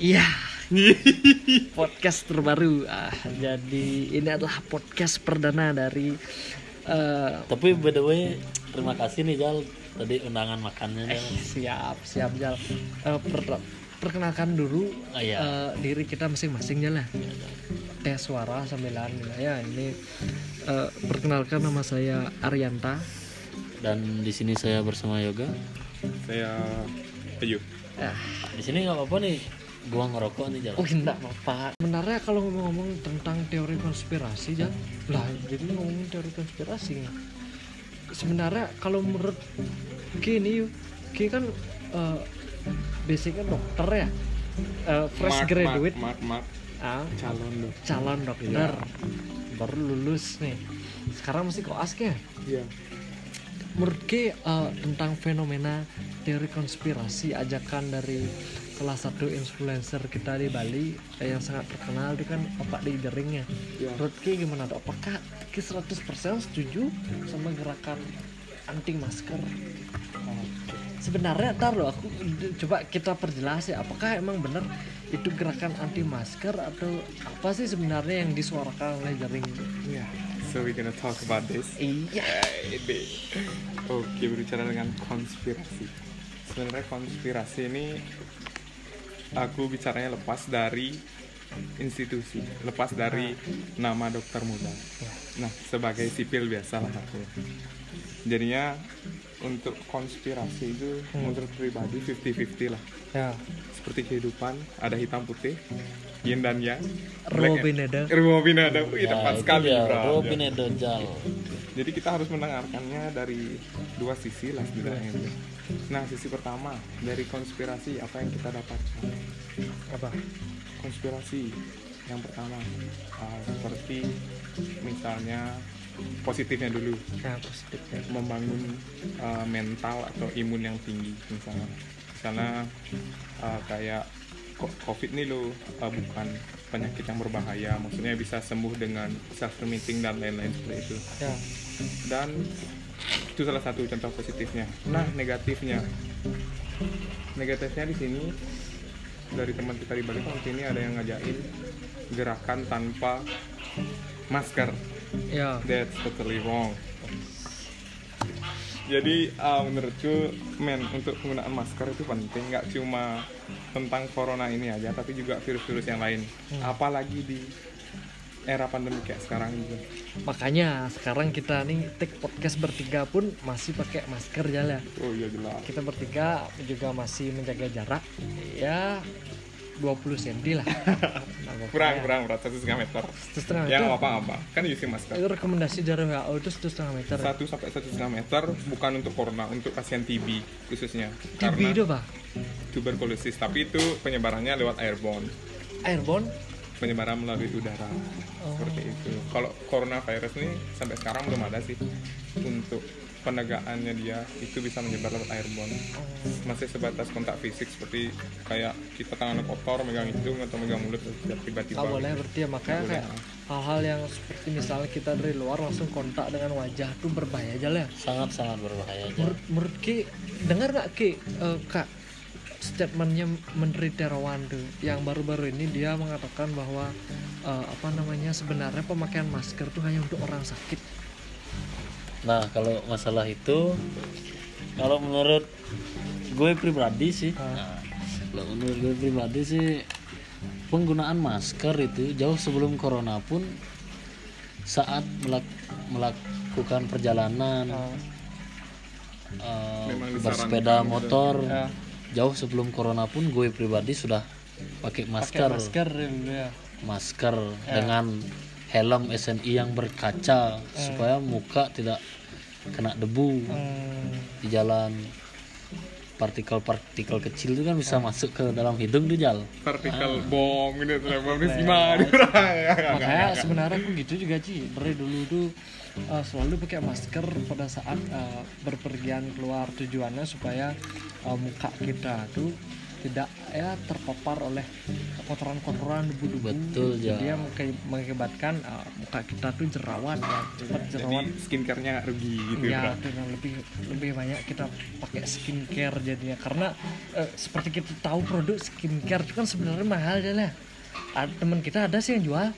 Iya. podcast terbaru. Ah, jadi ini adalah podcast perdana dari eh, Tapi by the way, terima kasih nih Jal tadi undangan makannya eh, Jal. siap siap Jal. Eh, per- perkenalkan dulu Oh, iya. eh, diri kita masing-masing Jal ya. Tes suara sambilan ya ini eh, perkenalkan nama saya Arianta. Dan di sini saya bersama Yoga. saya Ayu Ah, Di sini nggak apa-apa nih, gua ngerokok nih Jal. Oh enggak apa Sebenarnya kalau ngomong-ngomong tentang teori konspirasi Jan Lah jadi ngomongin teori konspirasi nih. Sebenarnya kalau menurut Ki ini yuk Ki kan eh, basicnya dokter ya. Eh, Fresh Mark, graduate. Mark, Mark, Mark. ah, calon dong calon dokter. Baru lulus nih. Sekarang masih koas ya? Iya. Menurut Ki eh, tentang fenomena teori konspirasi ajakan dari salah satu influencer kita di Bali eh, yang sangat terkenal itu kan Opak di Jering ya. Iya. Menurut Ki gimana tuh? Apakah Ki 100% setuju sama gerakan anti masker? Sebenarnya ntar loh aku coba kita perjelas ya apakah emang benar itu gerakan anti masker atau apa sih sebenarnya yang disuarakan oleh Jering? iya so we gonna talk about this Iya. Ede. Oke, berbicara dengan konspirasi. Sebenarnya konspirasi ini aku bicaranya lepas dari institusi, lepas dari nama dokter muda. Nah, sebagai sipil biasa lah aku. Jadinya untuk konspirasi itu menurut pribadi 50-50 lah. Ya. Seperti kehidupan, ada hitam putih, yin dan yang. Robin ada. Robin ada. Wih, Nah, tepat itu sekali, Bram. Robin Edo Jal. Jadi kita harus mendengarkannya dari dua sisi lah setidaknya. Nah sisi pertama dari konspirasi apa yang kita dapatkan? Apa? Konspirasi yang pertama uh, seperti misalnya positifnya dulu Nah, positifnya. membangun uh, mental atau imun yang tinggi misalnya misalnya uh, kayak covid nih lo uh, bukan penyakit yang berbahaya maksudnya bisa sembuh dengan self limiting dan lain-lain seperti itu Ya. dan itu salah satu contoh positifnya. Nah, negatifnya, negatifnya di sini dari teman kita di Bali kan sini ada yang ngajain gerakan tanpa masker. Ya. That's totally wrong. Jadi uh, menurutku men untuk penggunaan masker itu penting nggak cuma tentang corona ini aja tapi juga virus-virus yang lain. Apalagi di era pandemi kayak sekarang gitu. Makanya sekarang kita nih take podcast bertiga pun masih pakai masker ya lah. Oh iya jelas. Kita bertiga juga masih menjaga jarak ya 20 cm lah. Nah, Kurang pokoknya kurang berat satu setengah meter. Satu setengah yang meter. apa apa kan using masker Itu rekomendasi dari WHO itu satu setengah meter. satu sampai satu setengah meter bukan untuk corona untuk pasien TB khususnya TB karena itu pak? tuberkulosis tapi itu penyebarannya lewat airborne Airborne? Penyebaran melalui udara Oh. seperti itu kalau coronavirus nih sampai sekarang belum ada sih untuk penegakannya dia itu bisa menyebar lewat airborne masih sebatas kontak fisik seperti kayak kita tangan kotor megang hidung atau megang mulut tiba-tiba Nggak boleh berarti ya makanya kayak hal-hal yang seperti misalnya kita dari luar langsung kontak dengan wajah tuh berbahaya aja lah. ya. Sangat-sangat berbahaya menurut, menurut Ki dengar nggak Ki eh, kak statementnya Menteri Terawan tuh yang baru-baru ini dia mengatakan bahwa eh, apa namanya sebenarnya pemakaian masker tuh hanya untuk orang sakit Nah, kalau masalah itu kalau menurut gue pribadi sih, Ah. nah, kalau menurut gue pribadi sih penggunaan masker itu jauh sebelum corona pun saat melak- melakukan perjalanan Memang disarankan bersepeda gitu. motor ya, jauh sebelum corona pun gue pribadi sudah pakai masker. masker ya. masker Ya. dengan helm SNI yang berkaca supaya muka tidak kena debu Hmm, di jalan. Partikel-partikel kecil itu kan bisa masuk ke dalam hidung tuh jal. Partikel bom gitu bom di orang makanya sebenarnya aku gitu juga Ci. Dari dulu tuh eh, selalu pakai masker pada saat eh, berpergian keluar tujuannya supaya eh, muka kita tuh tidak ya terpapar oleh kotoran-kotoran debu-debu. Betul, jadi yang menge- mengakibatkan uh, muka kita tuh jerawat ya cepat Jadi jerawat. skincare-nya nggak rugi gitu ya bro. dengan lebih lebih banyak kita pakai skincare jadinya. Karena eh, seperti kita tahu produk skincare itu kan sebenarnya mahal ya. Lah teman kita ada sih yang jual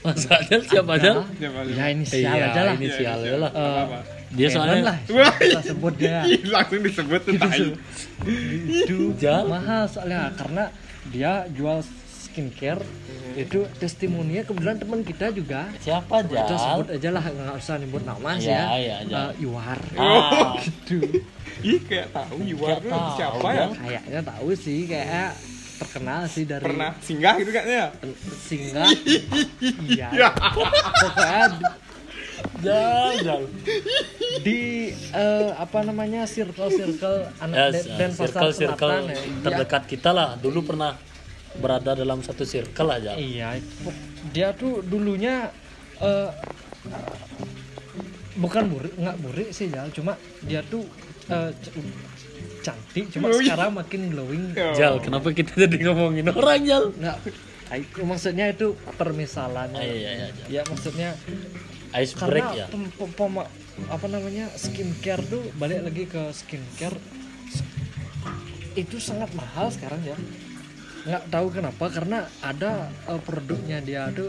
Masa Jal siapa siapa? ya inisial Iya, aja lah ini Iya, inisial iya. lah. Eh, Apa-apa. Dia soalnya lah kita sebut dia Ih, langsung disebut tuh tai. itu mahal soalnya karena dia jual skincare itu testimoninya kebetulan teman kita juga siapa kita Jal? sebut aja lah nggak usah nyebut nama sih Iya, ya iya, Jal. Eh, Iwar Ah, gitu Ih, kayak tahu Yuwar Kayak tahu, siapa ya? Kayaknya tahu sih kayak terkenal sih dari Pernah singgah gitu kayaknya. singgah iya pokoknya di- eh, apa namanya circle circle anak Ya, dan, circle circle selatan ya terdekat kita lah. Dulu pernah berada dalam satu circle aja. Iya, itu- dia tuh dulunya eh, bukan burik, nggak burik sih ya, cuma dia tuh c- cantik, cuma Glowing. sekarang makin glowing. Oh. Jal, kenapa kita jadi ngomongin orang Jal? Nggak, itu maksudnya itu permisalannya. Ah, iya, iya, Jal. Ya maksudnya Ice break karena ya. pem- pem- pema- apa namanya skincare tuh balik lagi ke skincare itu sangat mahal sekarang ya nggak tahu kenapa karena ada eh, produknya dia tuh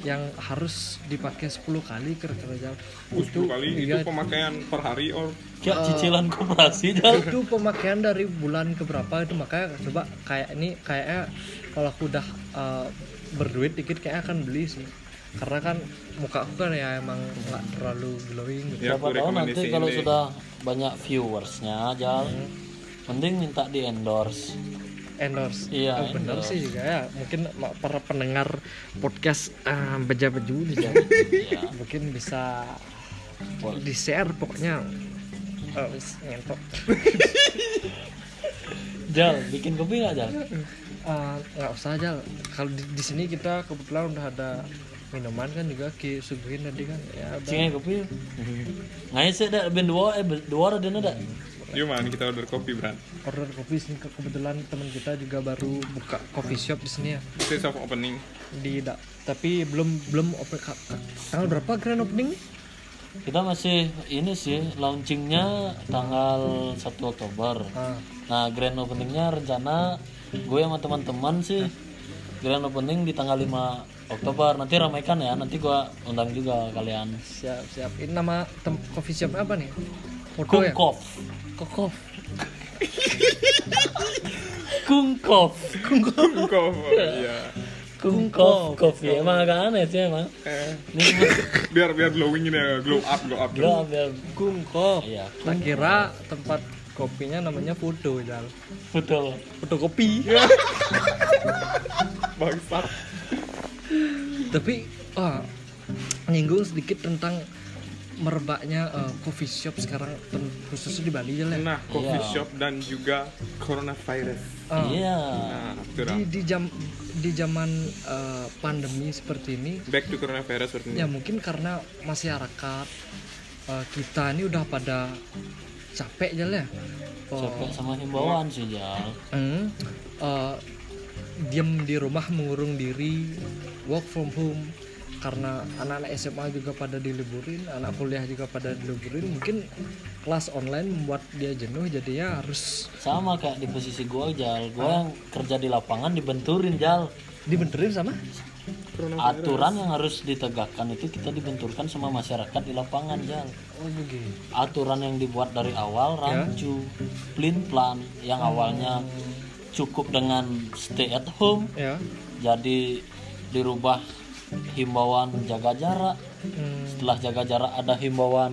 yang harus dipakai 10 kali kira-kira jauh Uh, 10 kali itu pemakaian per hari or Kayak cicilan koperasi itu pemakaian dari bulan ke berapa itu makanya coba kayak ini kayaknya kalau aku udah eh, berduit dikit kayaknya akan beli sih karena kan muka aku kan ya emang nggak terlalu glowing gitu. Ya, Siapa tahu nanti kalau sudah banyak viewersnya Jal. Mending minta di endorse. Endorse Iya, Oh, bener endorse. sih juga ya mungkin para pendengar podcast uh, beja beju bisa Iya. mungkin bisa Boleh. di share pokoknya Eh, wis, ngentok Jal, bikin kopi nggak Jal? Eh, nggak usah aja kalau di, di sini kita kebetulan udah ada minuman kan juga ki suguhin tadi kan ya udah Singai kopi. Ngai sih dah ben dua eh dua ada ada. Yuk man, kita order kopi Bran order kopi sini ke- kebetulan teman kita juga baru buka coffee shop di sini ya This of opening di da- tapi belum belum open tanggal berapa grand opening? Kita masih ini sih launchingnya tanggal 1 Oktober. Ah, Nah, grand openingnya rencana gue sama teman-teman sih grand opening di tanggal 5 Oktober. Nanti ramaikan ya. Nanti gue undang juga kalian. siap siap ini nama tem- coffee shop apa nih foto ya Kungkov. kokof Kungkov. Kungkov Iya. Kungkov. Kopi. Emang agak aneh sih emang. Eh, Biar biar glowing ini ya Glow up, glow up. Gua ambil kungkop Iya, tak kira tempat kopinya namanya foto jal betul. foto kopi. Bangsat. Tapi ah, nyinggung sedikit tentang merebaknya eh, coffee shop sekarang khususnya di Bali ya lah Nah, coffee Iya. shop dan juga coronavirus Ah, Iya. Nah, itu dah di di jam di zaman eh, pandemi seperti ini Back to coronavirus seperti ini ya mungkin karena masyarakat eh, kita ini udah pada capek aja lah ya. Capek sama himbauan sih Jal. hmm, eh, diam di rumah mengurung diri work from home karena anak-anak SMA juga pada diliburin anak kuliah juga pada diliburin mungkin kelas online membuat dia jenuh jadinya harus Sama kayak di posisi gua Jal. Gua yang kerja di lapangan dibenturin Jal. dibenerin sama Aturan yang harus ditegakkan itu kita dibenturkan sama masyarakat di lapangan Jal. oh begitu Aturan yang dibuat dari awal rancu, plan plan yang awalnya cukup dengan stay at home ya jadi dirubah himbauan jaga jarak. Hmm, Setelah jaga jarak ada himbauan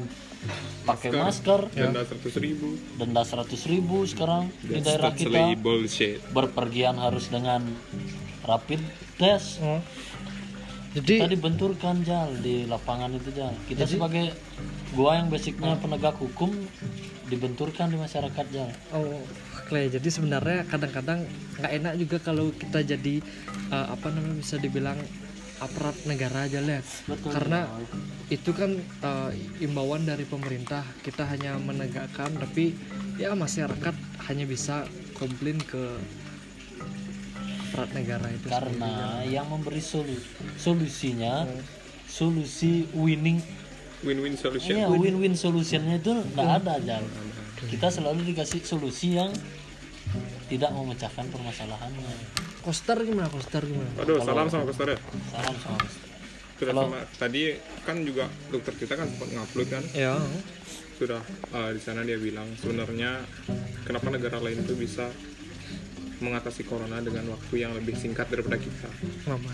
pakai masker, Denda 100 ribu denda 100.000 ribu sekarang di That's daerah totally kita. bullshit Berpergian harus dengan rapid test. Kita jadi dibenturkan jal di lapangan itu jal. Kita sebagai gua yang basicnya penegak hukum dibenturkan di masyarakat jal. Oh, Clay. Jadi sebenarnya kadang-kadang nggak enak juga kalau kita jadi eh, apa namanya bisa dibilang aparat negara aja lah. Betul. Karena itu kan eh, imbauan dari pemerintah. Kita hanya menegakkan, tapi ya masyarakat hanya bisa komplain ke aparat negara itu karena yang memberi solu solusinya solusi winning win-win solution Iya win-win solutionnya itu nggak ada Jal. Kita selalu dikasih solusi yang tidak memecahkan permasalahannya. Koster gimana koster gimana? Aduh salam sama koster ya. Salam sama sudah Kalau- sama tadi kan juga dokter kita kan sempat ngupload kan? Ya sudah uh, di sana dia bilang sebenarnya kenapa negara lain itu bisa mengatasi corona dengan waktu yang lebih singkat daripada kita? Lama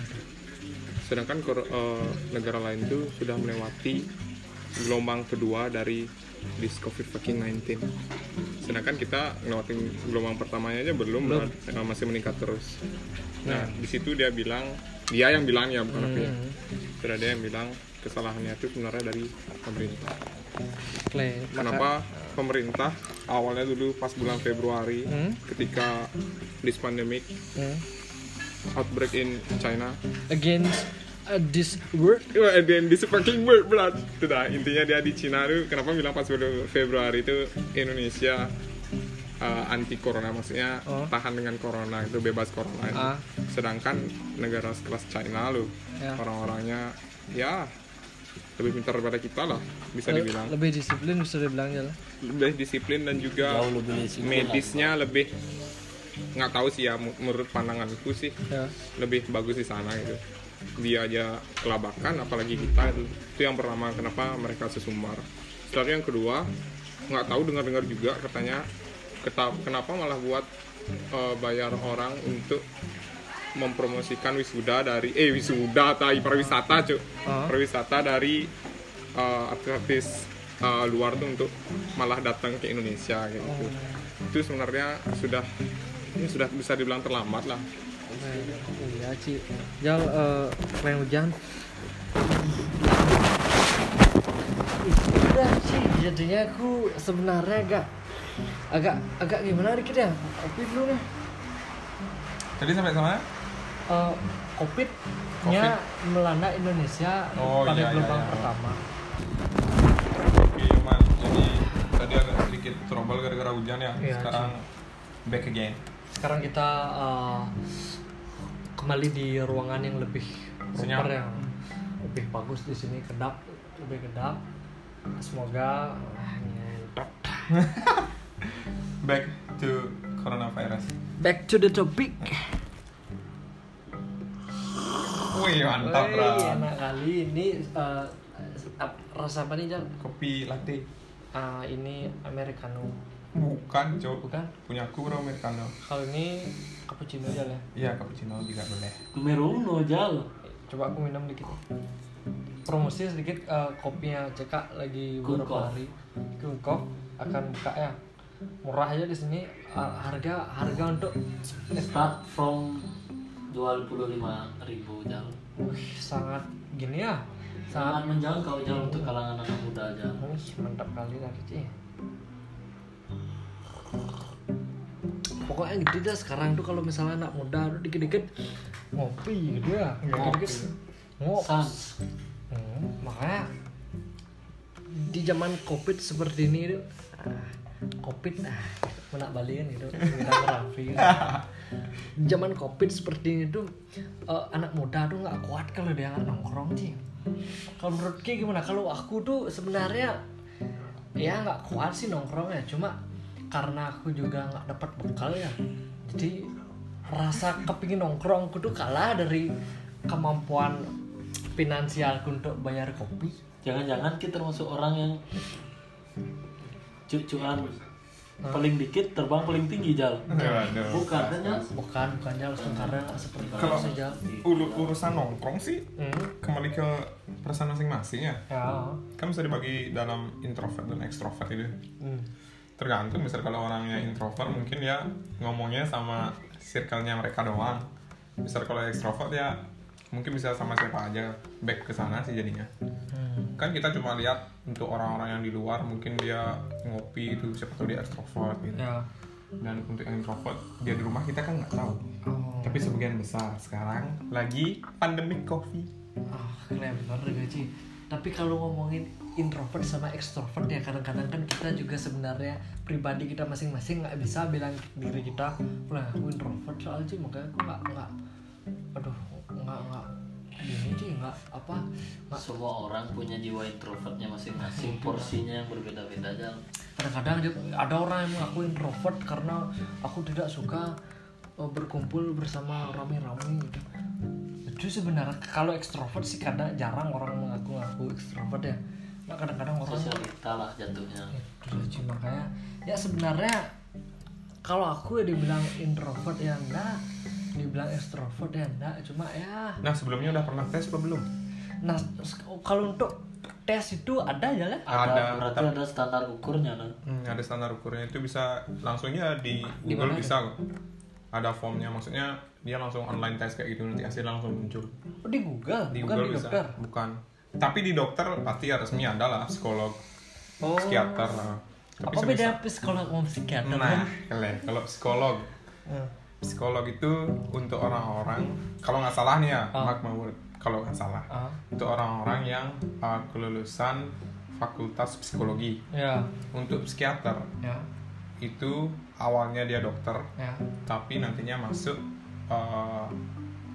sedangkan uh, negara lain itu sudah melewati gelombang kedua dari this covid fucking 19 sedangkan kita ngelewatin gelombang pertamanya aja belum, Belum. masih meningkat terus nah di situ dia bilang dia yang bilang ya bukan aku ya Hmm. sudah dia yang bilang kesalahannya itu sebenarnya dari pemerintah maka- Kenapa pemerintah awalnya dulu pas bulan Februari Hmm? ketika this pandemic Hmm. outbreak in China against uh, this word Wah, and then this fucking word berat Sudah, intinya dia di Cina tuh kenapa bilang pas bulan Februari itu Indonesia uh, anti corona maksudnya Oh. tahan dengan corona itu bebas corona itu. Ah. sedangkan negara sekelas China loh Ya. orang-orangnya ya lebih pintar daripada kita lah bisa le- dibilang lebih disiplin bisa dibilang ya lah. lebih disiplin dan juga Jauh lebih disiplin medisnya lebih nggak tahu sih ya menurut pandanganku sih ya lebih bagus di sana gitu dia aja kelabakan apalagi kita itu itu yang pertama kenapa mereka sesumbar setelah yang kedua nggak tahu dengar dengar juga katanya kenapa malah buat eh, bayar orang untuk mempromosikan wisuda dari eh wisuda tai pariwisata cuk. Ah. pariwisata dari eh, artis-artis eh, luar tuh untuk malah datang ke Indonesia gitu. Itu sebenarnya sudah ini sudah bisa dibilang terlambat lah iya Ci Jal uh, keren hujan udah sih jadinya aku sebenarnya agak agak agak gimana dikit ya kopi dulu nih Tadi sampai sama? Eh, covid nya melanda Indonesia Oh, pada iya, iya, gelombang iya. pertama Oke, Man. Jadi tadi agak sedikit trouble gara-gara hujan ya. Iya, Sekarang back again. sekarang kita eh, kembali di ruangan yang lebih Senyap. yang lebih bagus di sini kedap lebih kedap semoga ah, ngentot. Back to coronavirus. back to the topic Wih, mantap, Wey, enak kali ini ap- rasa apa nih Jal? Kopi latte. Ah, ini americano Bukan, Cok. bukan Punya aku bro americano. kalau ini cappuccino Jal ya Iya, cappuccino juga boleh. Meruno Jal. coba aku minum dikit promosi sedikit eh, kopinya CK lagi beberapa hari Kungkov akan buka ya murah aja di sini Eh, harga harga untuk Start from 25.000 ribu Jal. wih, sangat gini ya Sangat sangat menjangkau Jal untuk kalangan anak muda Jal. Wih, mantap kali lah Cici. Pokoknya gitu dah sekarang tuh kalau misalnya anak muda tuh dikit-dikit ngopi gitu ya. Dikit-dikit ngopi. Hmm, makanya di zaman covid seperti ini tuh ah, covid ah menak balian gitu kita ngerafi gitu. Di zaman covid seperti ini tuh eh, anak muda tuh nggak kuat kalau dia nggak nongkrong sih kalau menurut Ki gimana kalau aku tuh sebenarnya ya nggak kuat sih nongkrong ya cuma karena aku juga nggak dapat bekal ya jadi rasa kepingin nongkrong aku tuh kalah dari kemampuan finansialku untuk bayar kopi Jangan-jangan kita termasuk orang yang cucuan paling dikit terbang paling tinggi Jal. Bukan kan Jal? bukan bukannya langsung karena nggak seperti Kalau saja uru- urusan nongkrong sih hmm, kembali ke perasaan masing-masing ya. ya Kan bisa dibagi dalam introvert dan ekstrovert itu. hmm. Tergantung. Misal kalau orangnya introvert mungkin ya ngomongnya sama circle-nya mereka doang. Misal kalau ekstrovert ya mungkin bisa sama siapa aja back ke sana sih jadinya. Hmm. kan kita cuma lihat untuk orang-orang yang di luar mungkin dia ngopi itu siapa tahu dia ekstrovert gitu. Ya. Dan untuk yang introvert dia di rumah kita kan nggak tahu. Oh. tapi sebagian besar. Sekarang lagi pandemic coffee ah clever gaji. Tapi kalau ngomongin introvert sama extrovert ya. Kadang-kadang kan kita juga sebenarnya pribadi kita masing-masing nggak bisa bilang diri kita lah aku introvert soalnya makanya aku nggak nggak. Aduh nggak nggak. Ini sih nggak apa? Nggak. Semua orang punya jiwa introvertnya masing-masing porsinya yang berbeda-beda aja kadang-kadang ada orang yang mengaku introvert karena aku tidak suka uh, berkumpul bersama rame-rame gitu. Itu sebenarnya kalau ekstrovert sih kadang jarang orang mengaku ngaku ekstrovert ya nah, kadang-kadang orang sosialita lah jatuhnya itu aja makanya ya sebenarnya kalau aku ya dibilang introvert ya enggak dibilang ekstrovert ya enggak cuma ya Nah sebelumnya udah pernah tes apa belum? nah kalau untuk tes itu ada ya lah ada, Ada, berarti ada standar ukurnya nah. Hmm, ada standar ukurnya itu bisa langsungnya di Di Google bisa kok. Ada formnya maksudnya dia langsung online tes kayak gitu nanti hasilnya langsung muncul. Oh, di Google Di bukan Google di bisa. dokter Bukan. Tapi di dokter pasti resmi ada lah psikolog, oh psikiater. lah. Tapi apa beda psikolog sama psikiater Nah, kan? kalau psikolog, Hmm. psikolog itu untuk orang-orang kalau nggak salah nih ya, Ah. mark my word, kalau nggak salah, Ah, untuk orang-orang yang uh, kelulusan fakultas psikologi. ya, Untuk psikiater ya, itu awalnya dia dokter, ya. tapi nantinya masuk uh,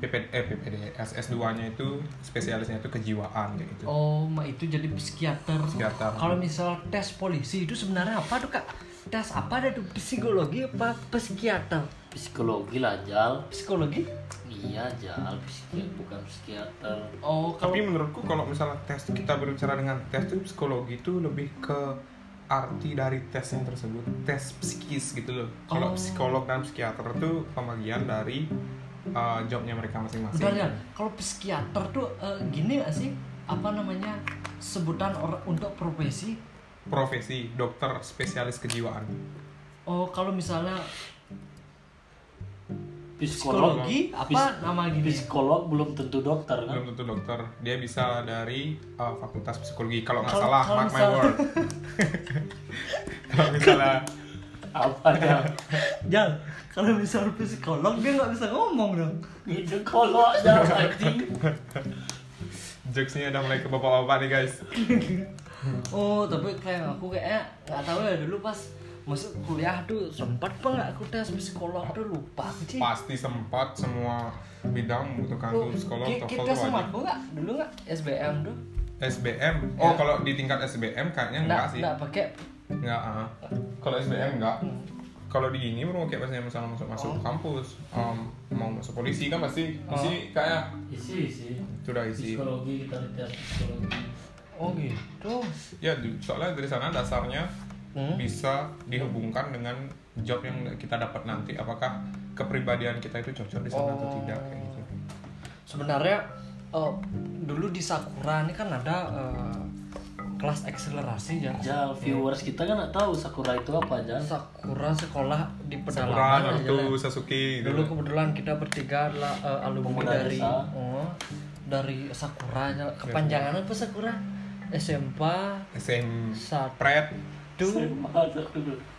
PP, eh, PPD, SS2-nya itu spesialisnya itu kejiwaan kayak gitu. Oh, itu jadi psikiater. Psikiater. Kalau misal tes polisi itu sebenarnya apa tuh kak? Tes apa ada tuh psikologi apa psikiater? psikologi lah jal Psikologi? iya jal psikiater bukan psikiater Oh, kalau Tapi menurutku kalau misalnya tes kita berbicara dengan tes itu psikologi itu lebih ke arti dari tes yang tersebut tes psikis gitu loh. Kalau Oh. psikolog dan psikiater itu pembagian dari uh, jobnya mereka masing-masing. bentar ya, kalau psikiater tuh eh, gini gak sih? Apa namanya sebutan orang untuk profesi? Profesi dokter spesialis kejiwaan. Oh, kalau misalnya psikolog psikologi apa Pis- nama gini? psikolog belum tentu dokter kan Belum tentu dokter. Dia bisa dari uh, fakultas psikologi. Kalau nggak salah, mark my word. kalau misalnya apa ya Jal, kalau misal psikolog dia nggak bisa ngomong dong. itu kolok jal anjing jokesnya udah mulai ke bapak-bapak nih guys. Oh, tapi kayak aku kayaknya nggak tahu ya dulu pas masuk kuliah tuh sempat apa nggak aku tes psikolog tuh lupa sih. Pasti sempat semua bidang membutuhkan tuh psikolog, ki- TOEFL kita sempat nggak dulu nggak SBM tuh? SBM. Oh, Ya. kalau di tingkat SBM kayaknya enggak Nggak sih. nggak pakai. Enggak, ah. Kalau SBM enggak. Hmm. Kalau di ini baru kayak misalnya misalnya masuk masuk Oh. kampus, um, mau masuk polisi kan pasti Oh. isi kayak isi isi sudah isi. psikologi kita tes psikologi Oh gitu. Ya, soalnya dari sana dasarnya Hmm. bisa dihubungkan dengan job yang kita dapat nanti. Apakah kepribadian kita itu cocok di sana atau Oh. tidak kayak gitu. Sebenarnya eh, dulu di Sakura ini kan ada eh, kelas akselerasi ya. jal viewers kita kan nggak tahu sakura itu apa jal Sakura sekolah di Sakura, pedalaman aja lah. Naruto, Sasuke gitu. Dulu kebetulan kita bertiga adalah eh, alumni Pemuda dari desa. oh, dari Sakura. Kepanjangan apa Sakura? SMP SM satu Pret.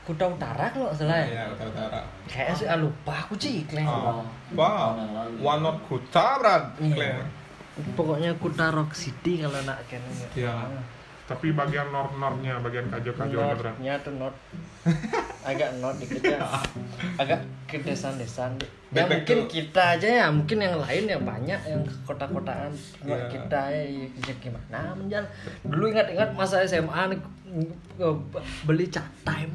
Kuta Utara kalau nggak salah ya. Ya, utara-utara. Kayaknya sih ah, lupa aku sih Kleng. Ah, lalu. One Not Kutaran. Iya. Pokoknya Kuta Rock City kalau nak kayaknya. Ya. Tapi bagian nor-nornya, bagian kajo-kajonya berat. Notnya tuh not agak not dikit ya agak ke desan-desan ya Back- back mungkin kita aja ya mungkin yang lain ya banyak yang ke kota-kotaan Cuma Iya. kita ya, ya, ya gimana menjal dulu ingat-ingat masa SMA nih beli chat time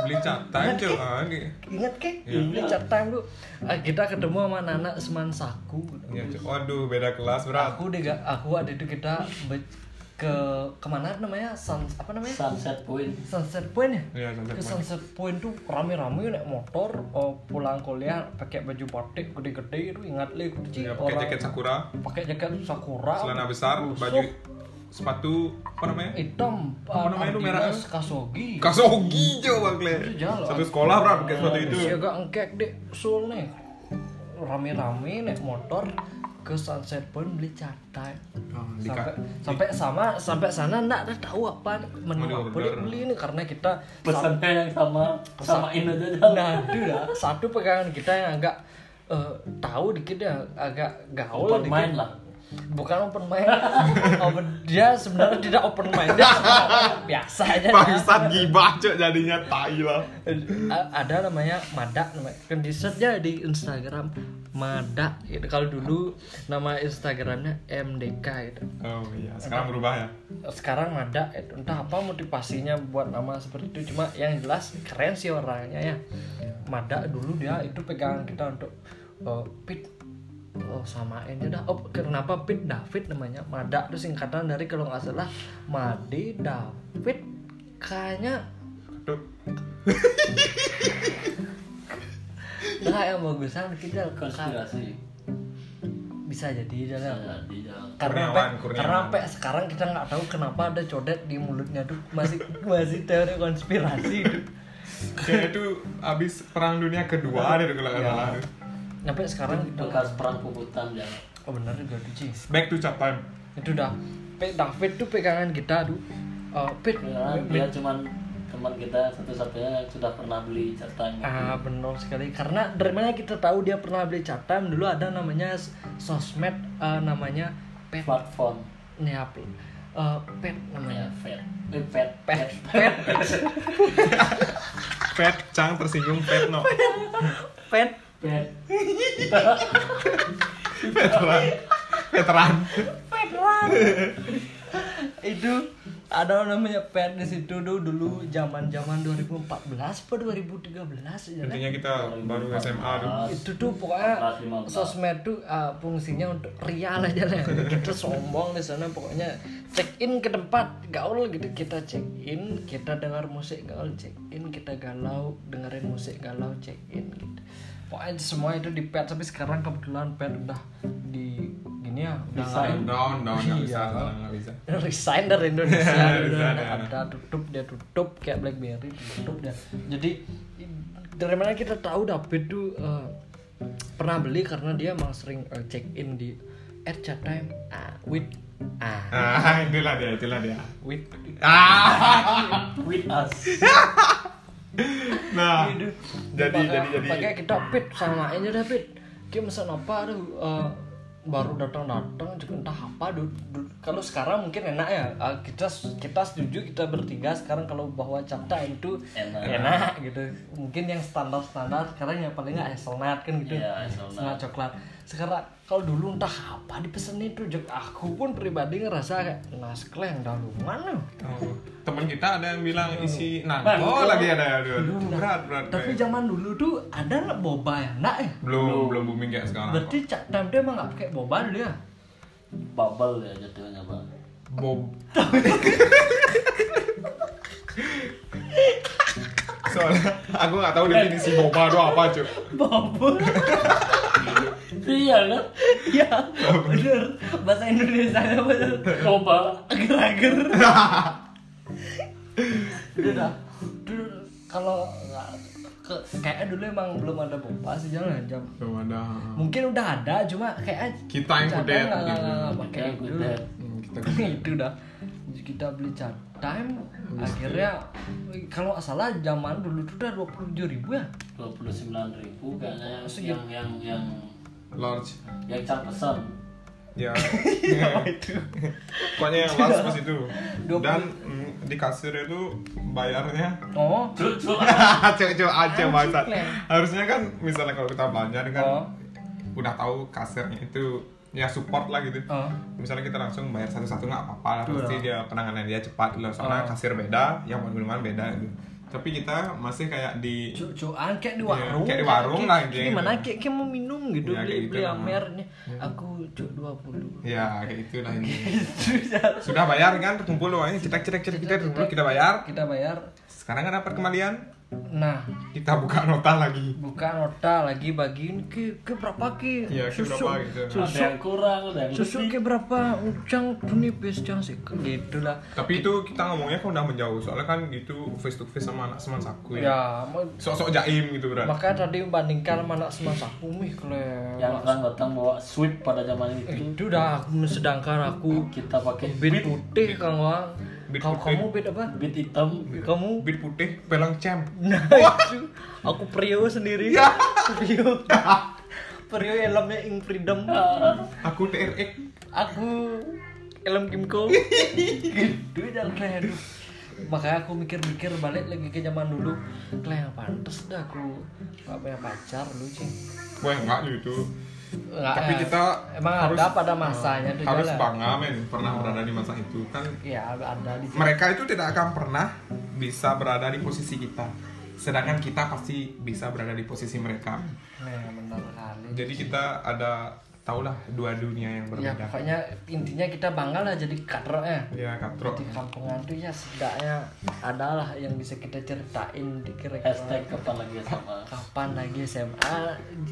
Beli cat time cuy. Ah, ini. ingat ke Iya. beli chat time tuh Ah, kita ketemu sama anak seman saku Iya. Waduh, beda kelas berat. aku deh gak aku ada itu kita ke ke mana namanya sun apa namanya sunset point Sunset Point ya? Iya, Sunset Ke Point. Sunset Point tuh rame-rame naik motor, oh, pulang kuliah pakai baju batik gede-gede itu ingat leh kunci Ya, pakai jaket sakura, pakai jaket sakura, celana besar, busuk, baju sepatu apa namanya? hitam, Apa namanya itu merah? Kasogi. Kasogi coba jalan. Satu sekolah berat pakai sepatu itu. Si agak engkek deh, sul nih. Rame-rame naik motor ke Sunset Point beli catai. Di Sampai, sama sampai sana enggak ada tahu apa menu apa diorder. beli ini karena kita pesannya yang sama samain aja Nah, itu ya. Satu pegangan kita yang agak eh, tahu dikit ya, agak gaul Open dikit. mind lah. bukan open mind open, dia sebenarnya tidak open mind dia biasa aja. Bangsat gibah cok jadinya tai lah. A- ada namanya Mada namanya kan di search di Instagram Mada. Gitu. kalau dulu nama Instagramnya MDK gitu. Oh iya, sekarang berubah ya. sekarang Mada. Itu entah apa motivasinya buat nama seperti itu. Cuma yang jelas keren sih orangnya ya. Mada dulu dia itu pegangan kita untuk uh, pit. Oh samain aja dah. Oh kenapa pit? David namanya. Mada. Itu singkatan dari kalau nggak salah Made David. Kayaknya. nah yang bagusan kita konspirasi bisa jadi jadi ya. karena Kurniawan, sampai- Kurniawan. karena sampai sekarang kita nggak tahu kenapa ada codet di mulutnya tuh masih masih teori konspirasi itu Kayak itu abis perang dunia kedua deh kalau nggak salah. sampai sekarang bekas perang puputan ya oh benar juga tuh Ci. Back to time. itu dah Pe- David tuh pegangan kita tuh uh, Pit ya, dia cuman teman kita satu-satunya yang sudah pernah beli cat time. Ah benar sekali. Karena dari mana kita tahu dia pernah beli cat time dulu ada namanya sosmed uh, namanya pet smartphone. Nih apa? Uh, pet ya namanya pet. Eh, pet. Pet. Pet. Pet, Cang tersinggung pet no. pet. Pet. Veteran. Veteran. Pedran. itu ada namanya pet di situ dulu dulu zaman zaman 2014 atau 2013 ya kan? Intinya kita baru SMA tuh. itu tuh pokoknya 15. sosmed tuh uh, fungsinya untuk rial aja lah kita sombong di sana pokoknya check in ke tempat gaul gitu kita check in kita dengar musik gaul check in kita galau dengerin musik galau check in gitu pokoknya semua itu di pet tapi sekarang kebetulan pet udah di gini ya udah nggak ada. Down, down, nggak bisa, Iya. nggak bisa. resign dari Indonesia Resign, udah ya. ada tutup dia tutup kayak BlackBerry tutup dia jadi dari mana kita tahu David tuh eh, pernah beli karena dia emang sering eh, check in di chat time ah, with ah Ah, itulah dia, itulah dia. with Ah, with us nah, Gitu. jadi, jadi, jadi. makanya kita pit sama aja David kita pesan apa aduh eh, baru datang datang juga entah apa kalau sekarang mungkin enak ya Ah, kita kita setuju kita bertiga sekarang kalau bahwa capta itu Enak. enak gitu mungkin yang standar standar sekarang yang paling nggak hazelnut kan gitu Iya, hazelnut. Hazelnut coklat sekarang kalau dulu entah apa dipesan itu Jok. aku pun pribadi ngerasa kayak naskel yang dahulu mana Oh, temen kita ada yang bilang isi Bang, nangko itu- lagi ada aduh, aduh, berat berat tapi Bay. zaman dulu tuh ada nggak boba ya enggak ya? Belum belum booming kayak sekarang Berarti cak time dia emang gak pakai boba dulu ya? bubble ya jatuhnya bang Bob soalnya aku nggak tahu definisi boba itu apa cuy Boba? iya kan Iya, bener. Bahasa Indonesia nya bener. coba Ager-ager. Udah dah. Dulu kalau ke, kayaknya dulu emang belum ada boba sih jangan jam. belum ada Mungkin udah ada, cuma kayak Kita yang nggak- nggak- gitu. nggak pakai Kita yang itu. kudet. Hmm, itu dah. Kita beli cat time, akhirnya kalau nggak salah zaman dulu tuh udah dua puluh tujuh ribu ya. dua puluh sembilan ribu kayaknya yang yang yang yang large yang cap pesan ya itu. pokoknya yang large pas itu 20. dan mm, di kasir itu bayarnya Oh, cucu Cuk-cuk aja masa. Harusnya kan misalnya kalau kita belanja kan Oh. udah tahu kasirnya itu ya support lah gitu. oh. Misalnya kita langsung bayar satu-satu nggak apa-apa lah. Iya. Pasti dia penanganan dia cepat loh. Soalnya Oh. kasir beda, yang minuman beda gitu. Tapi kita masih kayak di cucuan kayak di Iya, warung kayak di warung lah, kayak, gitu. gimana kayak, kayak mau minum gitu Iya, beli kayak gitu beli lah. amernya aku cuk 20 ya kayak itulah ini. Sudah bayar kan, kumpul uangnya, cetek cetek cetek cetek dulu kita bayar. kita bayar Sekarang kan dapat kembalian, nah. Kita buka nota lagi. buka nota lagi bagiin ke ke berapa ke? Iya, ke susu berapa gitu. ada susu yang kurang ada yang ke berapa? Cang tunipis cang sih gitu lah. Tapi itu kita ngomongnya kan udah menjauh, soalnya kan gitu face to face sama anak semansaku ya. ya ma- Sok-sok jaim gitu berat. makanya tadi membandingkan sama anak semasa mih kle yang kan datang bawa sweep pada zaman itu. Itu dah sedangkan aku kita pakai bit putih kang wang Beat Kau putih. kamu bit apa? Bit hitam. Kamu? Bit putih, pelang cem. Nah itu Aku Prio sendiri. Prio Perio helmnya ing freedom. Aku TRX. aku helm Kimco. Gitu jangan keren makanya aku mikir-mikir balik lagi ke zaman dulu. Kalian pantes dah aku gak punya pacar lu cing Wah enggak gitu. Nggak, Tapi eh, kita emang harus- ada pada masanya tuh Harus jalan. bangga men pernah berada di masa itu kan. ya ada di Mereka itu tidak akan pernah bisa berada di posisi kita. Sedangkan kita pasti bisa berada di posisi mereka. nah benar kali Jadi kita ada tahulah dua dunia yang ya berbeda. pokoknya intinya kita bangga lah jadi kadro ya. Ya, katro. di kampungan tuh ya setidaknya adalah yang bisa kita ceritain di kira-kira. Hashtag kapan lagi sama kapan lagi SMA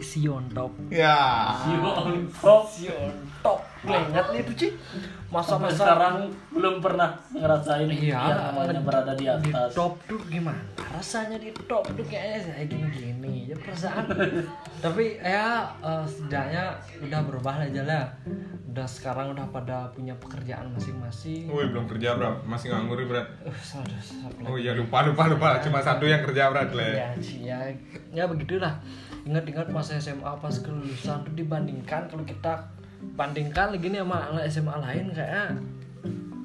Sion top. Ya. top. Sion top Keringat nih tuh Ci. Sampai masa-masa sekarang belum pernah ngerasain Iya, yang namanya berada di di atas. top tuh gimana? Rasanya di top tuh kayaknya kayak gini-gini. Ya perasaan. Tapi ya eh, setidaknya udah berubah lah aja lah udah sekarang udah pada punya pekerjaan masing-masing. Woi, belum kerja, Bro. Masih nganggur, Bro. uh, Oh iya, lupa, lupa, lupa. Cuma satu yang kerja, Bro. Le. ya sih ya. Ya begitulah. Ingat-ingat masa SMA pas kelulusan tuh dibandingkan kalau kita bandingkan lagi nih sama anak SMA lain kayak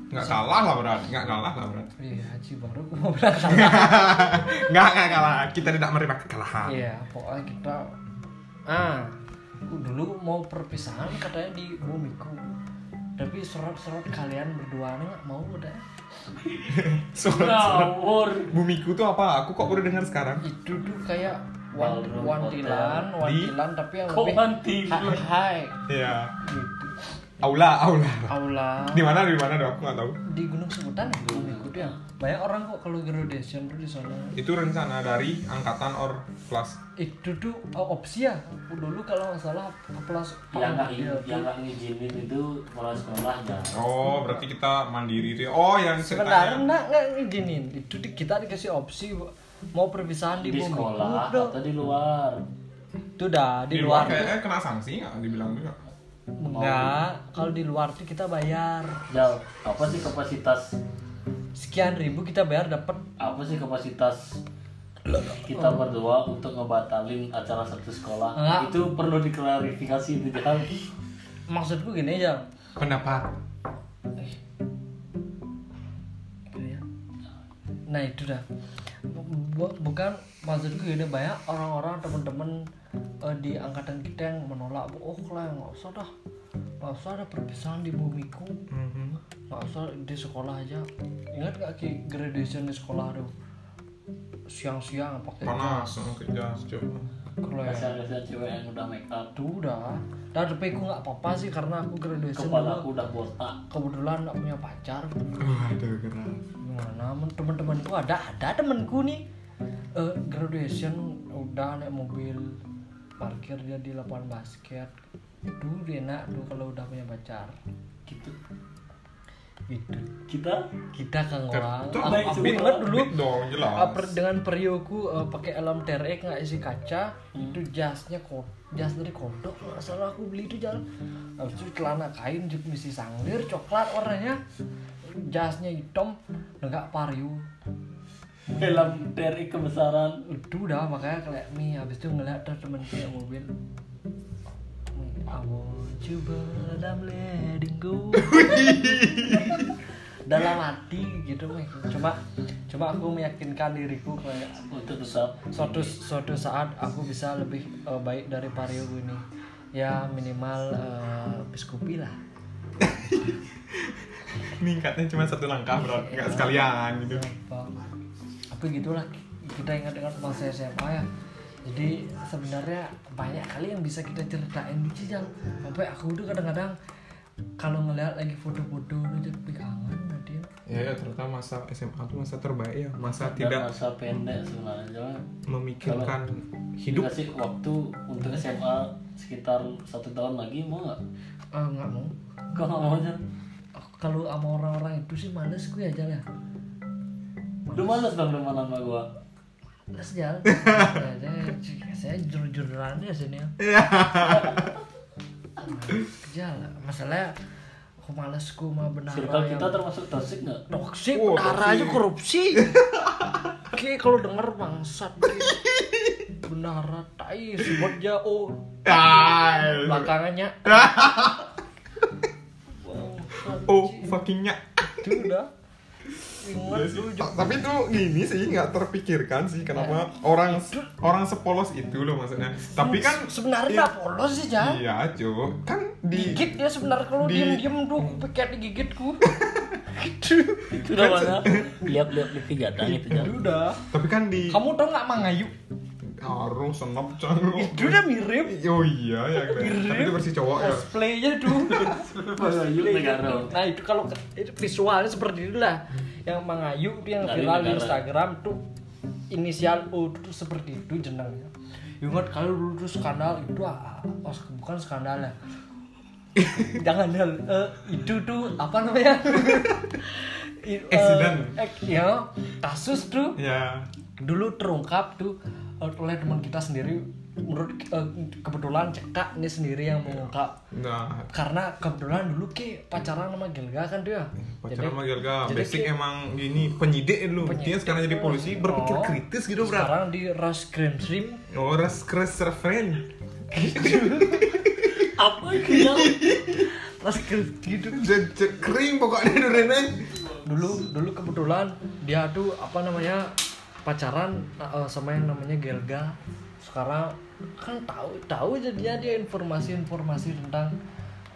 Nggak kalah lah, Bro. Nggak kalah lah, Bro. iya Haji baru aku mau bilang salah Nggak, nggak kalah. Kita tidak menerima kekalahan. Iya, pokoknya kita ah aku dulu mau perpisahan katanya di bumiku. Tapi surat-surat kalian berdua nih nggak mau udah. Surat-surat ngawur bumiku tuh apa? Aku kok baru dengar sekarang. Itu tuh kayak Ballroom wantilan, wantilan tapi yang lebih wantilan? hai, hai Iya. gitu. Aula, aula. Aula Di mana? Di mana? Dok? Aku nggak tahu. di Gunung Sebutan ya, bumiku tuh ya. Banyak orang kok kalau graduation tuh di sana. Itu rencana dari angkatan or kelas. Itu tuh oh, opsi ya. Dulu kalau nggak salah plus yang nggak Iya, yang nggak ngizinin itu kepala sekolahnya Oh, berarti kita mandiri tuh. Oh, yang Sebentar, ceritanya. enggak, enggak ngizinin. Itu kita dikasih opsi mau perpisahan di, di bumi. sekolah Udah. atau di luar Itu dah di, Di luar, luar kayaknya kena sanksi nggak? Dibilang juga. enggak. Kalau di luar tuh kita bayar jauh apa sih kapasitas sekian ribu kita bayar dapat apa sih kapasitas kita berdua untuk ngebatalin acara satu sekolah Enggak. itu perlu diklarifikasi itu hal maksudku gini aja. Pendapat. Iya. Nah itu dah. Bu- bukan maksudku gini banyak orang-orang teman-teman eh, di angkatan kita yang menolak. Oh lah nggak usah dah. Nggak usah ada perpisahan di bumiku. Mhm. nggak usah di sekolah aja ingat gak ki graduation di sekolah tuh siang-siang pakai Panas, jas kerja coba. kalau ya cewek yang udah make up tuh udah dan tapi aku nggak apa-apa sih karena aku graduation kepala aku udah botak kebetulan nggak punya pacar Waduh, keras. Gimana? Men teman-temanku ada ada temanku nih. Eh, graduation udah naik mobil parkir dia di lapangan basket. Dia enak tuh kalau udah punya pacar. Gitu. Gitu. Kita? Kita kang orang Itu aku, ingat dulu. Dong, jelas. Uh, per- dengan perioku uh, pakai helm TRX nggak isi kaca. Itu jasnya kod jas dari kodok nggak salah aku beli itu jalan habis itu celana kain juga misi sanglir coklat warnanya jasnya hitam nggak pario dalam dari kebesaran. Udah makanya kayak mie. Habis itu ngeliat tuh temen kayak mobil. I want you but I'm letting go. Dalam hati gitu meh cuma cuma aku meyakinkan diriku kayak untuk suatu suatu saat aku bisa lebih eh, baik dari Vario ini. Ya minimal eh, biskupi lah Ningkatnya cuma satu langkah, bro. Nggak sekalian gitu. apa apa gitulah kita ingat-ingat masa SMA ya jadi sebenarnya banyak kali yang bisa kita ceritain di Cijang sampai aku tuh kadang-kadang kalau ngeliat lagi foto-foto itu jadi kangen nanti Ya, ya ternyata masa SMA itu masa terbaik ya. Masa dan tidak masa pendek sebenarnya memikirkan hidup. dikasih waktu untuk SMA sekitar satu tahun lagi mau nggak Ah, nggak mau kok nggak mau aja Aku kalau sama orang-orang itu sih males gue aja lah lu males. dong teman sama gua? Males jalan Ya, saya, jujur-jujuran aja sini ya. Jalan masalahnya aku males gue mah benar circle kita termasuk toxic nggak? Toksik Oh, benar toksik. aja korupsi. Oke kalau denger bangsat bendahara tai sebutnya oh. Ah, belakangannya oh fuckingnya itu udah ingat Iya sih. tapi tuh gini sih nggak terpikirkan sih kenapa orang orang sepolos itu loh maksudnya. Tapi kan sebenarnya iya, nggak polos sih Jan iya cuy kan di gigit dia sebenarnya kalau di- diem diem tuh pakai digigitku. Gitu. Itu namanya lihat-lihat di kejadian itu itu Jan. udah tapi kan di kamu tau nggak mangayu Arung senop canggung itu udah mirip. Oh iya ya keren. tapi itu versi cowok ya. Cosplaynya tuh Mangayu negara. nah itu kalau itu visualnya seperti itulah. Yang mangayu itu yang Dari viral di. Instagram tuh inisial U tuh seperti itu jenengnya ingat kalau dulu tuh skandal itu ah, oh, bukan skandal ya. Jangan hal eh, itu tuh apa namanya? Accident. eh, ya kasus tuh ya. dulu terungkap tuh oleh teman kita sendiri menurut eh, kebetulan cekak ini sendiri yang mengungkap nah. Karena kebetulan dulu ke pacaran sama Gelga kan dia pacaran sama Gelga jadi basic ki- emang gini penyidik dulu. Dia sekarang jadi polisi berpikir Oh. kritis gitu bro. Sekarang di Rush Crime Stream oh res kres friend apa itu Jan? Rush Crime gitu. Kering pokoknya dulu dulu dulu kebetulan dia tuh apa namanya pacaran eh, sama yang namanya Gelga. Sekarang kan tahu tahu jadinya dia informasi-informasi tentang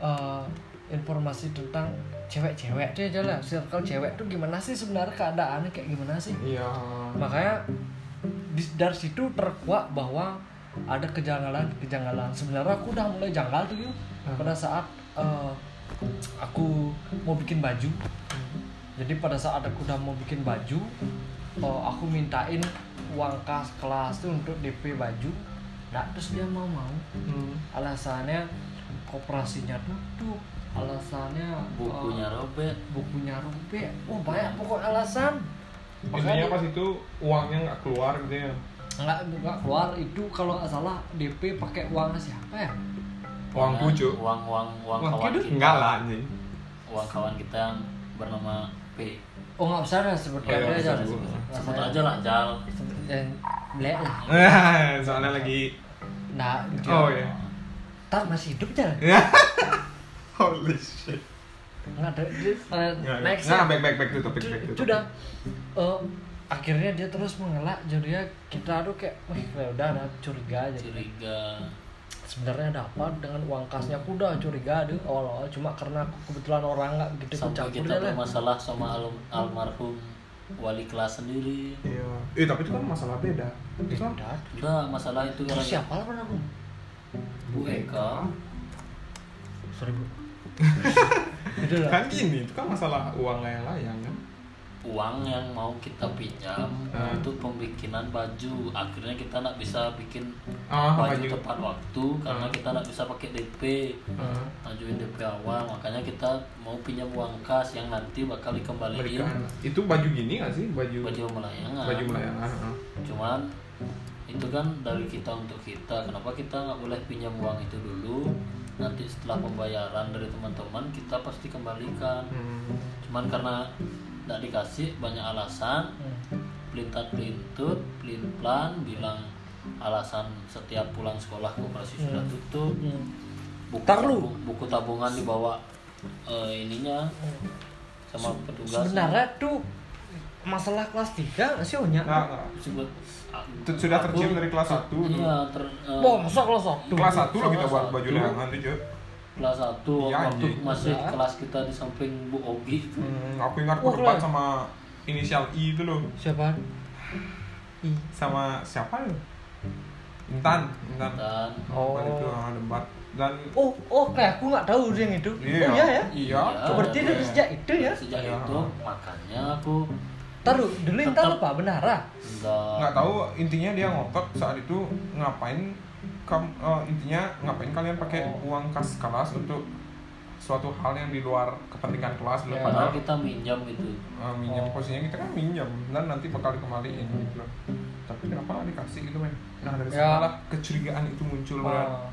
eh, informasi tentang cewek-cewek dia aja lah. Circle cewek tuh gimana sih sebenarnya keadaannya kayak gimana sih? Iya. Makanya di- dari situ terkuak bahwa ada kejanggalan-kejanggalan sebenarnya aku udah mulai janggal tuh yuk pada saat eh, aku mau bikin baju. Jadi pada saat aku udah mau bikin baju eh, aku mintain uang kas kelas tuh untuk DP baju. Nah terus dia mau mau Hmm. alasannya koperasinya tutup. Alasannya bukunya eh, robek. bukunya robek. Oh banyak pokok alasan. Intinya pas itu uangnya nggak keluar gitu ya? Nggak nggak keluar. Itu kalau nggak salah DP pakai uang siapa ya? Uang pucuk. Uang uang uang Uang kawan kita. Enggak lah anjing. Uang kawan kita yang bernama P oh nggak usah lah sebutkan Oh, iya, aja sebut. Nggak sebut aja lah Jal. Sebut- dan blek lah soalnya lagi nah dia oh ya tar masih hidup aja holy shit. Nggak ada eh, Nggak, next. Nah ya. back back back to topic Itu- back to itu topic. udah eh, akhirnya dia terus mengelak. Jadinya kita tuh kayak wih kayak udah ada curiga aja. Curiga sebenarnya ada apa dengan uang kasnya? Aku udah curiga deh awal-awal. Cuma karena aku kebetulan orang nggak gitu sampai campur kita lah. bermasalah sama al- almarhum wali kelas sendiri. Iya. Eh tapi itu kan masalah beda. Itu kan Udah. masalah itu Terus siapa lah pernah Bu Eka. Sorry bu. Kan gini itu kan masalah uang layang-layang kan uang yang mau kita pinjam Ah. untuk pembikinan baju. Akhirnya kita nggak bisa bikin ah baju. baju tepat waktu karena Ah. kita nggak bisa pakai DP Ah, ngajuin DP awal makanya kita mau pinjam uang kas yang nanti bakal dikembaliin. Berikan itu baju gini nggak sih? Baju baju melayangan baju melayangan ah. cuman itu kan dari kita untuk kita. Kenapa kita nggak boleh pinjam uang itu dulu? Nanti setelah pembayaran dari teman-teman kita pasti kembalikan. Hmm. cuman karena nggak dikasih banyak alasan Hmm. pelintat pelintut pelin plan bilang alasan setiap pulang sekolah koperasi sudah Hmm. tutup Hmm. buku, tabung- buku tabungan dibawa eh, ininya sama petugas sebenarnya tuh masalah kelas 3 nggak sih. Sebut, Itu sudah tercium dari kelas satu iya ter, eh, Wah, masa kelas 1? kelas satu loh kita Kelas buat satu. baju layangan tuh cuy kelas 1 Iya, waktu anjing. masih Iya. kelas kita di samping Bu Ogi hmm, aku ingat berdebat keren. sama inisial I itu loh Siapa? Ih. sama siapa ya Intan Intan dan Oh. Intan itu ah, debat dan Oh, oh kayak aku nggak tahu yang itu. Iya. Oh iya ya? Iya. Iya. Berarti dari sejak itu ya? sejak Iya. itu makanya aku Taruh dulu Intan apa? Benara? nggak nggak tahu intinya dia ngotot saat itu ngapain kam, eh, intinya ngapain kalian pakai Oh. uang kas kelas untuk suatu hal yang di luar kepentingan kelas loh Ya. padahal kita minjam gitu eh, minjam Oh. posisinya kita kan minjam dan nanti bakal dikembaliin gitu loh tapi kenapa dikasih gitu men nah dari Ya. sanalah kecurigaan itu muncul. Oh.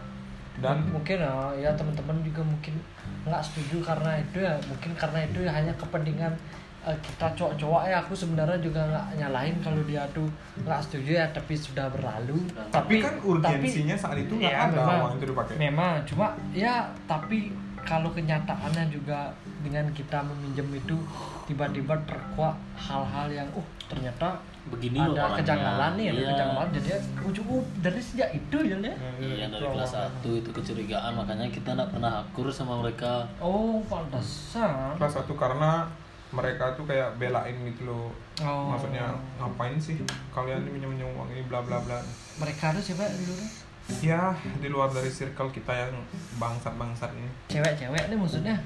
dan mungkin ya, ya teman-teman juga mungkin nggak setuju karena itu ya mungkin karena itu ya hanya kepentingan eh, kita cowok-cowok ya aku sebenarnya juga nggak nyalahin kalau dia tuh nggak setuju ya tapi sudah berlalu. Tapi kan urgensinya saat itu nggak ya, ada memang, uang itu dipakai. memang cuma ya tapi kalau kenyataannya juga dengan kita meminjam itu tiba-tiba terkuak hal-hal yang uh ternyata begini loh ada kejanggalan nih ada Iya. kejanggalan jadi ya, ujung dari sejak itu ya ya Iya dari kelas 1 itu kecurigaan makanya kita nggak pernah akur sama mereka. oh pantesan. Kelas satu karena mereka tuh kayak belain gitu loh. Oh. Maksudnya ngapain sih kalian ini minjem minjem uang ini bla bla bla. Mereka tuh siapa dulu ya di luar dari circle kita yang bangsat bangsat ini. Cewek-cewek nih maksudnya?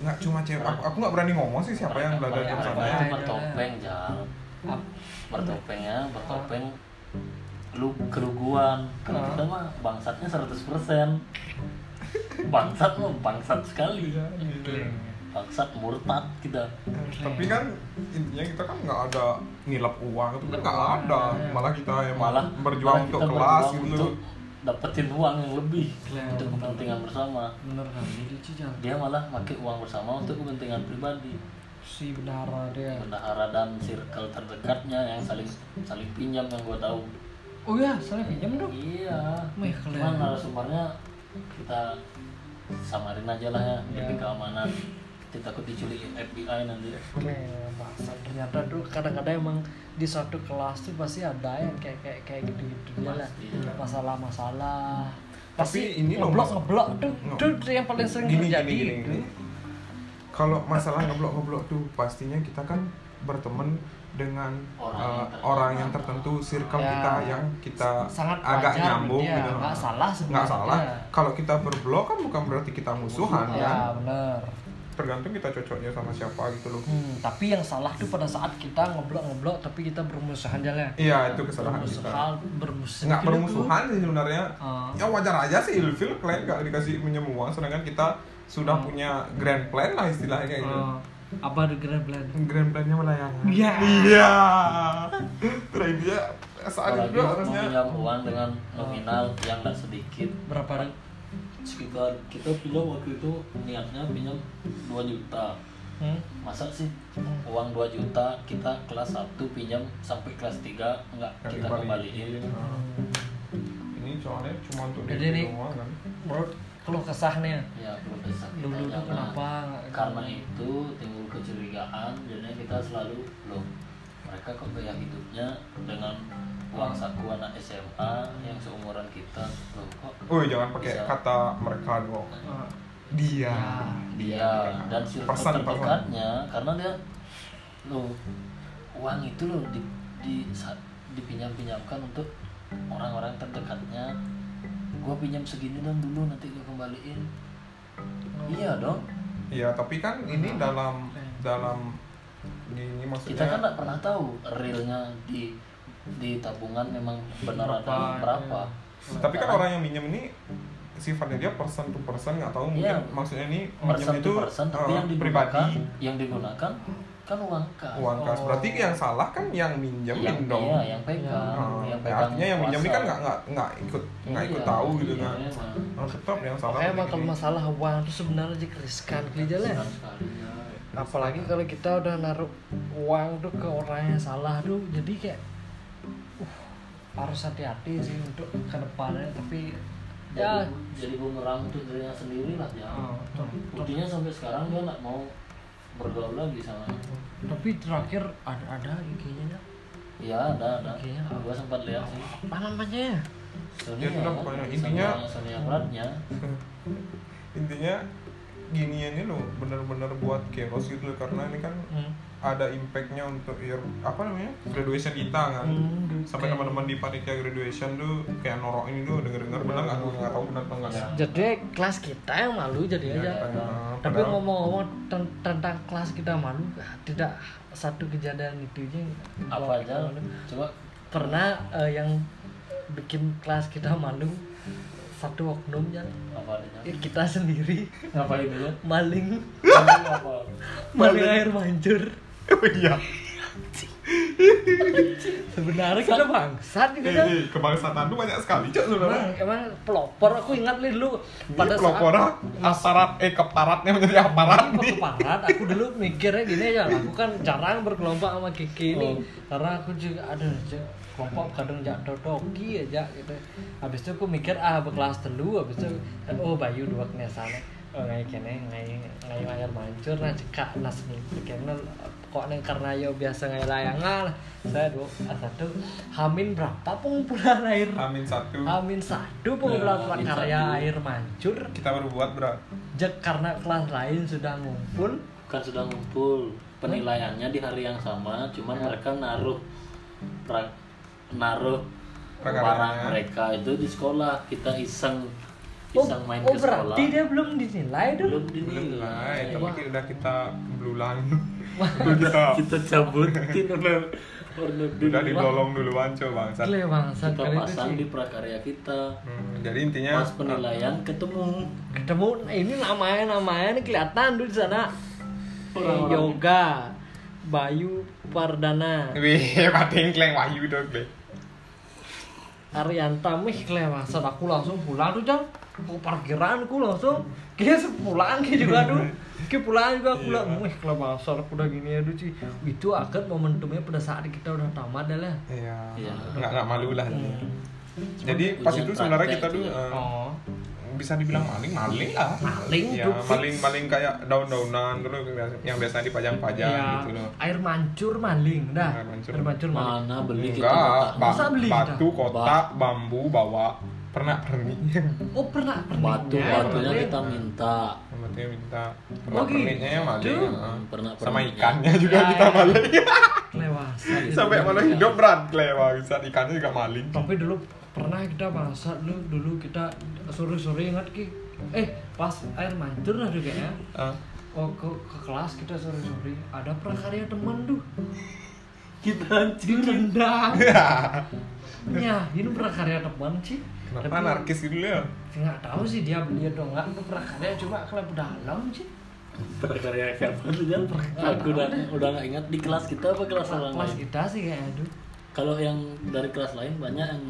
Nggak cuma cewek. Aku aku nggak berani ngomong sih siapa yang belajar di sana itu ya. bertopeng jal. Ap- Bertopengnya bertopeng. Lu keruguan. Kalau kita mah bangsatnya 100% Bangsat mah bangsat sekali. Bangsat murtad kita. tapi kan intinya kita kan nggak ada ngilap uang itu kan nggak ada. Malah kita yang Malah berjuang malah untuk kelas berjuang gitu. untuk dapetin uang yang lebih Keren. untuk kepentingan bersama. bener kan cijal Dia malah pakai uang bersama untuk kepentingan pribadi. si bendahara dia. Bendahara dan circle terdekatnya yang saling saling pinjam yang gue tahu. Oh ya saya pinjam dong? Iya. Cuman narasumbernya kita samarin aja lah ya Ya. demi keamanan takut diculik FBI nanti Keren, bahasa ternyata tuh kadang-kadang emang di suatu kelas tuh pasti ada yang kayak kayak kayak gitu gitu dia lah. Pasti. masalah-masalah. Tapi pasti ini ngeblok ngeblok tuh. No. tuh yang paling sering gini terjadi gini gini, gini. kalau masalah ngeblok ngeblok tuh pastinya kita kan berteman dengan Orang uh, yang tertentu. orang yang tertentu circle Ya. kita yang kita sangat agak wajar nyambung dia gitu nggak salah nggak sebenarnya. Salah kalau kita berblok kan bukan berarti kita musuhan ya kan? bener tergantung kita cocoknya sama siapa gitu loh. Hmm, tapi yang salah tuh pada saat kita ngeblok ngeblok tapi kita bermusuhan aja lah iya itu kesalahan kita. Bermusuhan bermusuhan. Nggak bermusuhan sih sebenarnya. Ah. ya wajar aja sih ilfil kalian nggak dikasih minjem uang sedangkan kita sudah Hmm. punya grand plan lah istilahnya kayak gitu. Oh, apa the grand plan? Grand plannya melayani Iya. iya. Terus dia saat itu harusnya meminjam uang dengan nominal yang nggak sedikit. Berapa sekitar kita pinjam waktu itu niatnya pinjam 2 juta. Hmm? masa sih? Uang 2 juta kita kelas 1 pinjam sampai kelas 3 enggak Nggak kita kembaliin. Ini soalnya cuma untuk Jadi nih- doang kan? menurut keluh kesahnya. Ya bisa kita dulu kenapa? Karena itu timbul kecurigaan jadinya kita selalu loh mereka kok gaya hidupnya dengan uang saku anak SMA yang seumuran kita. Loh kok oh jangan pakai Bisa. kata mereka dong. Ah, dia. Ya. dia. dan circle terdekatnya karena dia loh uang itu loh di, di dipinjam-pinjamkan untuk orang-orang terdekatnya. Gua pinjam segini dan dulu nanti gua kembaliin. Iya dong. Iya tapi kan ini dalam dalam ini maksudnya kita kan nggak pernah tahu realnya di di tabungan memang benar Berapa, ada berapa tapi kan orang yang minjem ini sifatnya dia person to person nggak tahu mungkin Iya. maksudnya ini minjem itu itu persen tapi eh, yang digunakan pribadi. yang digunakan kan uang kas. Uang kas. Oh. berarti yang salah kan yang minjemin yang dong. iya yang pegang Oh, yang ya, pegang artinya yang minjem ini kuasa. kan nggak nggak nggak ikut nggak ikut Iya, tahu gitu iya, kan emang. oh, tetap yang salah emang ini. kalau masalah uang tuh sebenarnya jadi riskan aja ya. Apalagi kalau kita udah naruh uang tuh ke orang yang salah tuh, jadi kayak uh, harus hati-hati sih untuk ke depannya. Tapi ya, jadi, jadi bumerang untuk dirinya sendiri lah ya Oh, betul. buktinya sampai sekarang dia nggak mau bergaul lagi sama tapi terakhir ada ada IG-nya nya. iya ada ada Oke, ya. gua sempat lihat sih Apa namanya ya? Sonia Ya, kan, Intinya- Sonia Pratnya intinya ginian ini loh bener-bener buat chaos gitu loh karena ini kan Hmm. ada impactnya untuk year apa namanya graduation kita kan. Hmm, sampai kayak- teman-teman di panitia graduation tuh kayak norok ini tuh denger-denger benar nggak? Tuh nggak tahu benar apa enggak Ya. Jadi kelas kita yang malu jadi Iya, aja. Tapi ngomong-ngomong ten- tentang kelas kita malu, tidak satu kejadian itu aja apa aja? coba. Pernah eh, yang bikin kelas kita malu satu adanya ya kita sendiri. Ngapain dulu? Maling. Maling air mancur. Oh iya. Sebenarnya kita bangsat gitu kan Eh, eh, kebangsaan tuh banyak sekali cok emang, sebenarnya emang pelopor. Aku ingat nih dulu pada pada pelopor aparat eh keparatnya menjadi aparat Apa nih. keparat? Aku dulu mikirnya gini aja, aku kan jarang berkelompok sama Kiki ini. Oh. karena aku juga ada kelompok kadang jak dodoki aja gitu. Habis itu aku mikir ah berkelas telu, habis itu oh Bayu dua kena sana. Oh ngai kene ngai ngai air mancur nah cekak nas nih. Kena kok neng karena yo biasa ngai layangan. Saya dua ah, satu Hamin berapa pengumpulan air? amin satu Hamin satu pengumpulan Ya, Hamin satu. air mancur. kita baru buat bro Jek karena kelas lain sudah ngumpul kan sudah ngumpul penilaiannya di hari yang sama cuman Ya. mereka naruh naruh barang mereka itu di sekolah. Kita iseng Oh, iseng main oh ke sekolah. berarti dia belum dinilai dong. belum dinilai. Lah Wah. tapi udah kita belulang. Udah kita kita cabutin. Udah udah udah di- didolong duluan coba bangsat. Gile bangsat kita kali itu pasang sih. di prakarya kita. Hmm, jadi intinya pas penilaian ketemu. Ketemu. Nah ini namanya namanya nih kelihatan tuh di sana. Eh, Orang-orang. Yoga, Bayu Pardana, wih pating kleng wahyu dong kleng Arianta mih kle bangsat aku langsung pulang tuh jam. Aku parkiranku langsung. Kia pulang kia juga tuh. Kia pulang juga aku bilang, wih kle bangsat aku udah gini aduh sih. Itu akad momentumnya pada saat kita udah tamat dah lah. iya Iya. nggak nggak malu lah Hmm. jadi pas itu sebenarnya kita tuh bisa dibilang maling maling lah Maling ya maling maling kayak daun-daunan gitu yang biasa dipajang-pajang Ya, gitu loh air mancur maling dah. Air mancur. Air mancur maling. mana beli kita enggak buka. ba- Masa beli batu kita? kotak bambu bawa pernah pernik Oh pernah pernah. batu batunya kita minta. Batunya minta. Oh, pernah perniknya yang maling gitu. heeh. pernah sama perniknya. ikannya juga Ya, kita ya. maling Lewasan. sampai mana hidup berat klewa bisa ikannya juga maling Tapi dulu pernah kita bahasa dulu dulu kita sore-sore ingat ki. Eh pas air mancur lah juga ya. Oh ke, ke kelas kita sore-sore ada prakarya teman tuh kita hancur. Direndang ya ini prakarya teman sih kenapa Tapi- anarkis gitu ya nggak tahu sih dia beli atau enggak itu prakarya cuma klub dalam sih. Prakarya kapan tuh Jal? aku udah udah nggak ingat. Di kelas kita apa kelas orang kelas kita sih kayak aduh. Kalau yang dari kelas lain banyak yang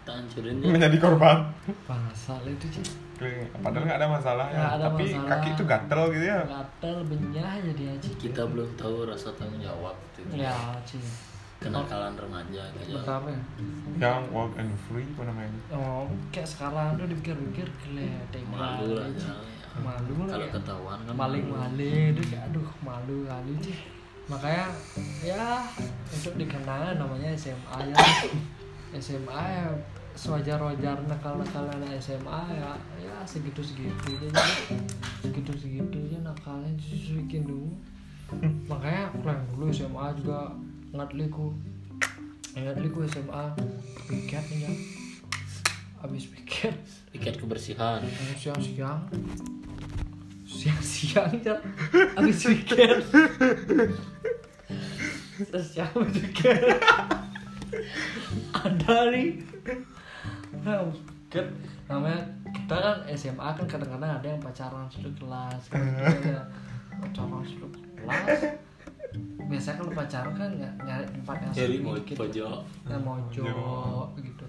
tak hancurin ya menjadi korban. Bahasa itu sih padahal nggak ada masalah ya. Ada tapi masalah. kaki tuh gatel gitu ya. Gatel benyah jadi aja kita belum tahu rasa tanggung jawab gitu. ya sih kenakalan remaja gitu bentar ya? Yang walk and free apa namanya? Oh kayak sekarang tuh dipikir-pikir kelihatan malu lah. Jal, ya. malu lah kalau ya. ketahuan kan maling-maling itu kayak aduh malu kali sih. Makanya ya untuk dikenal namanya SMA ya. SMA ya sewajar-wajar nakal-nakal anak SMA ya ya segitu-segitu aja. Segitu-segitu aja nakalnya justru bikin dulu. Makanya aku yang dulu SMA juga ingat liku. Ingat liku SMA piket nih ya. Habis piket. Piket kebersihan. Siang-siang. Siang-siang ya. Habis weekend siang habis weekend ada nih. Nah weekend namanya kita kan SMA kan kadang-kadang ada yang pacaran satu kelas kan ada pacaran satu kelas biasanya kalau pacaran kan nggak nyari tempat yang sepi mau gitu. pojok Nah, mojok gitu.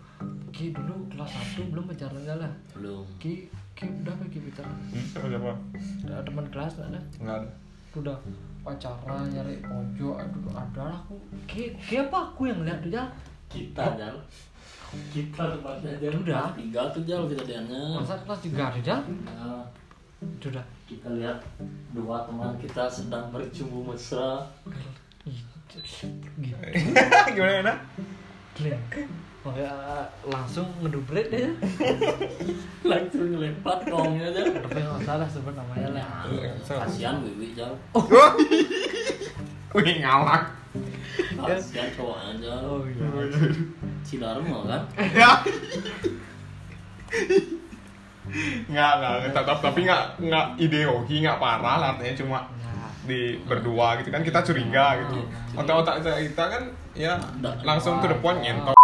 Ki dulu kelas 1 belum pacaran gak lah? Belum. Ki, Ki udah apa Ki pacaran? Hmm, siapa siapa Ada teman kelas gak ada? nggak ada. Udah pacaran nyari pojok aduh ada lah aku. Ki, Ki apa aku yang lihat tuh Jal? kita jal. Kita tempatnya jal. Udah. Tiga tuh jal kejadiannya Masa kelas juga ada Jal? Nah, Itu udah kita lihat dua teman kita sedang bercumbu mesra. Ih, Gitu gimana gimana Gila Makanya langsung ngedublet deh langsung lempar kongnya aja. Tapi gak salah sebut namanya lah kasihan wiwi jal. Wih ngalak. Kasihan cowoknya jal. Oh iya. Cilarmo kan nggak nggak tapi nggak nggak ideologi nggak parah lah artinya cuma di berdua gitu kan kita curiga gitu. Otak-otak kita kan ya langsung to the point nyentok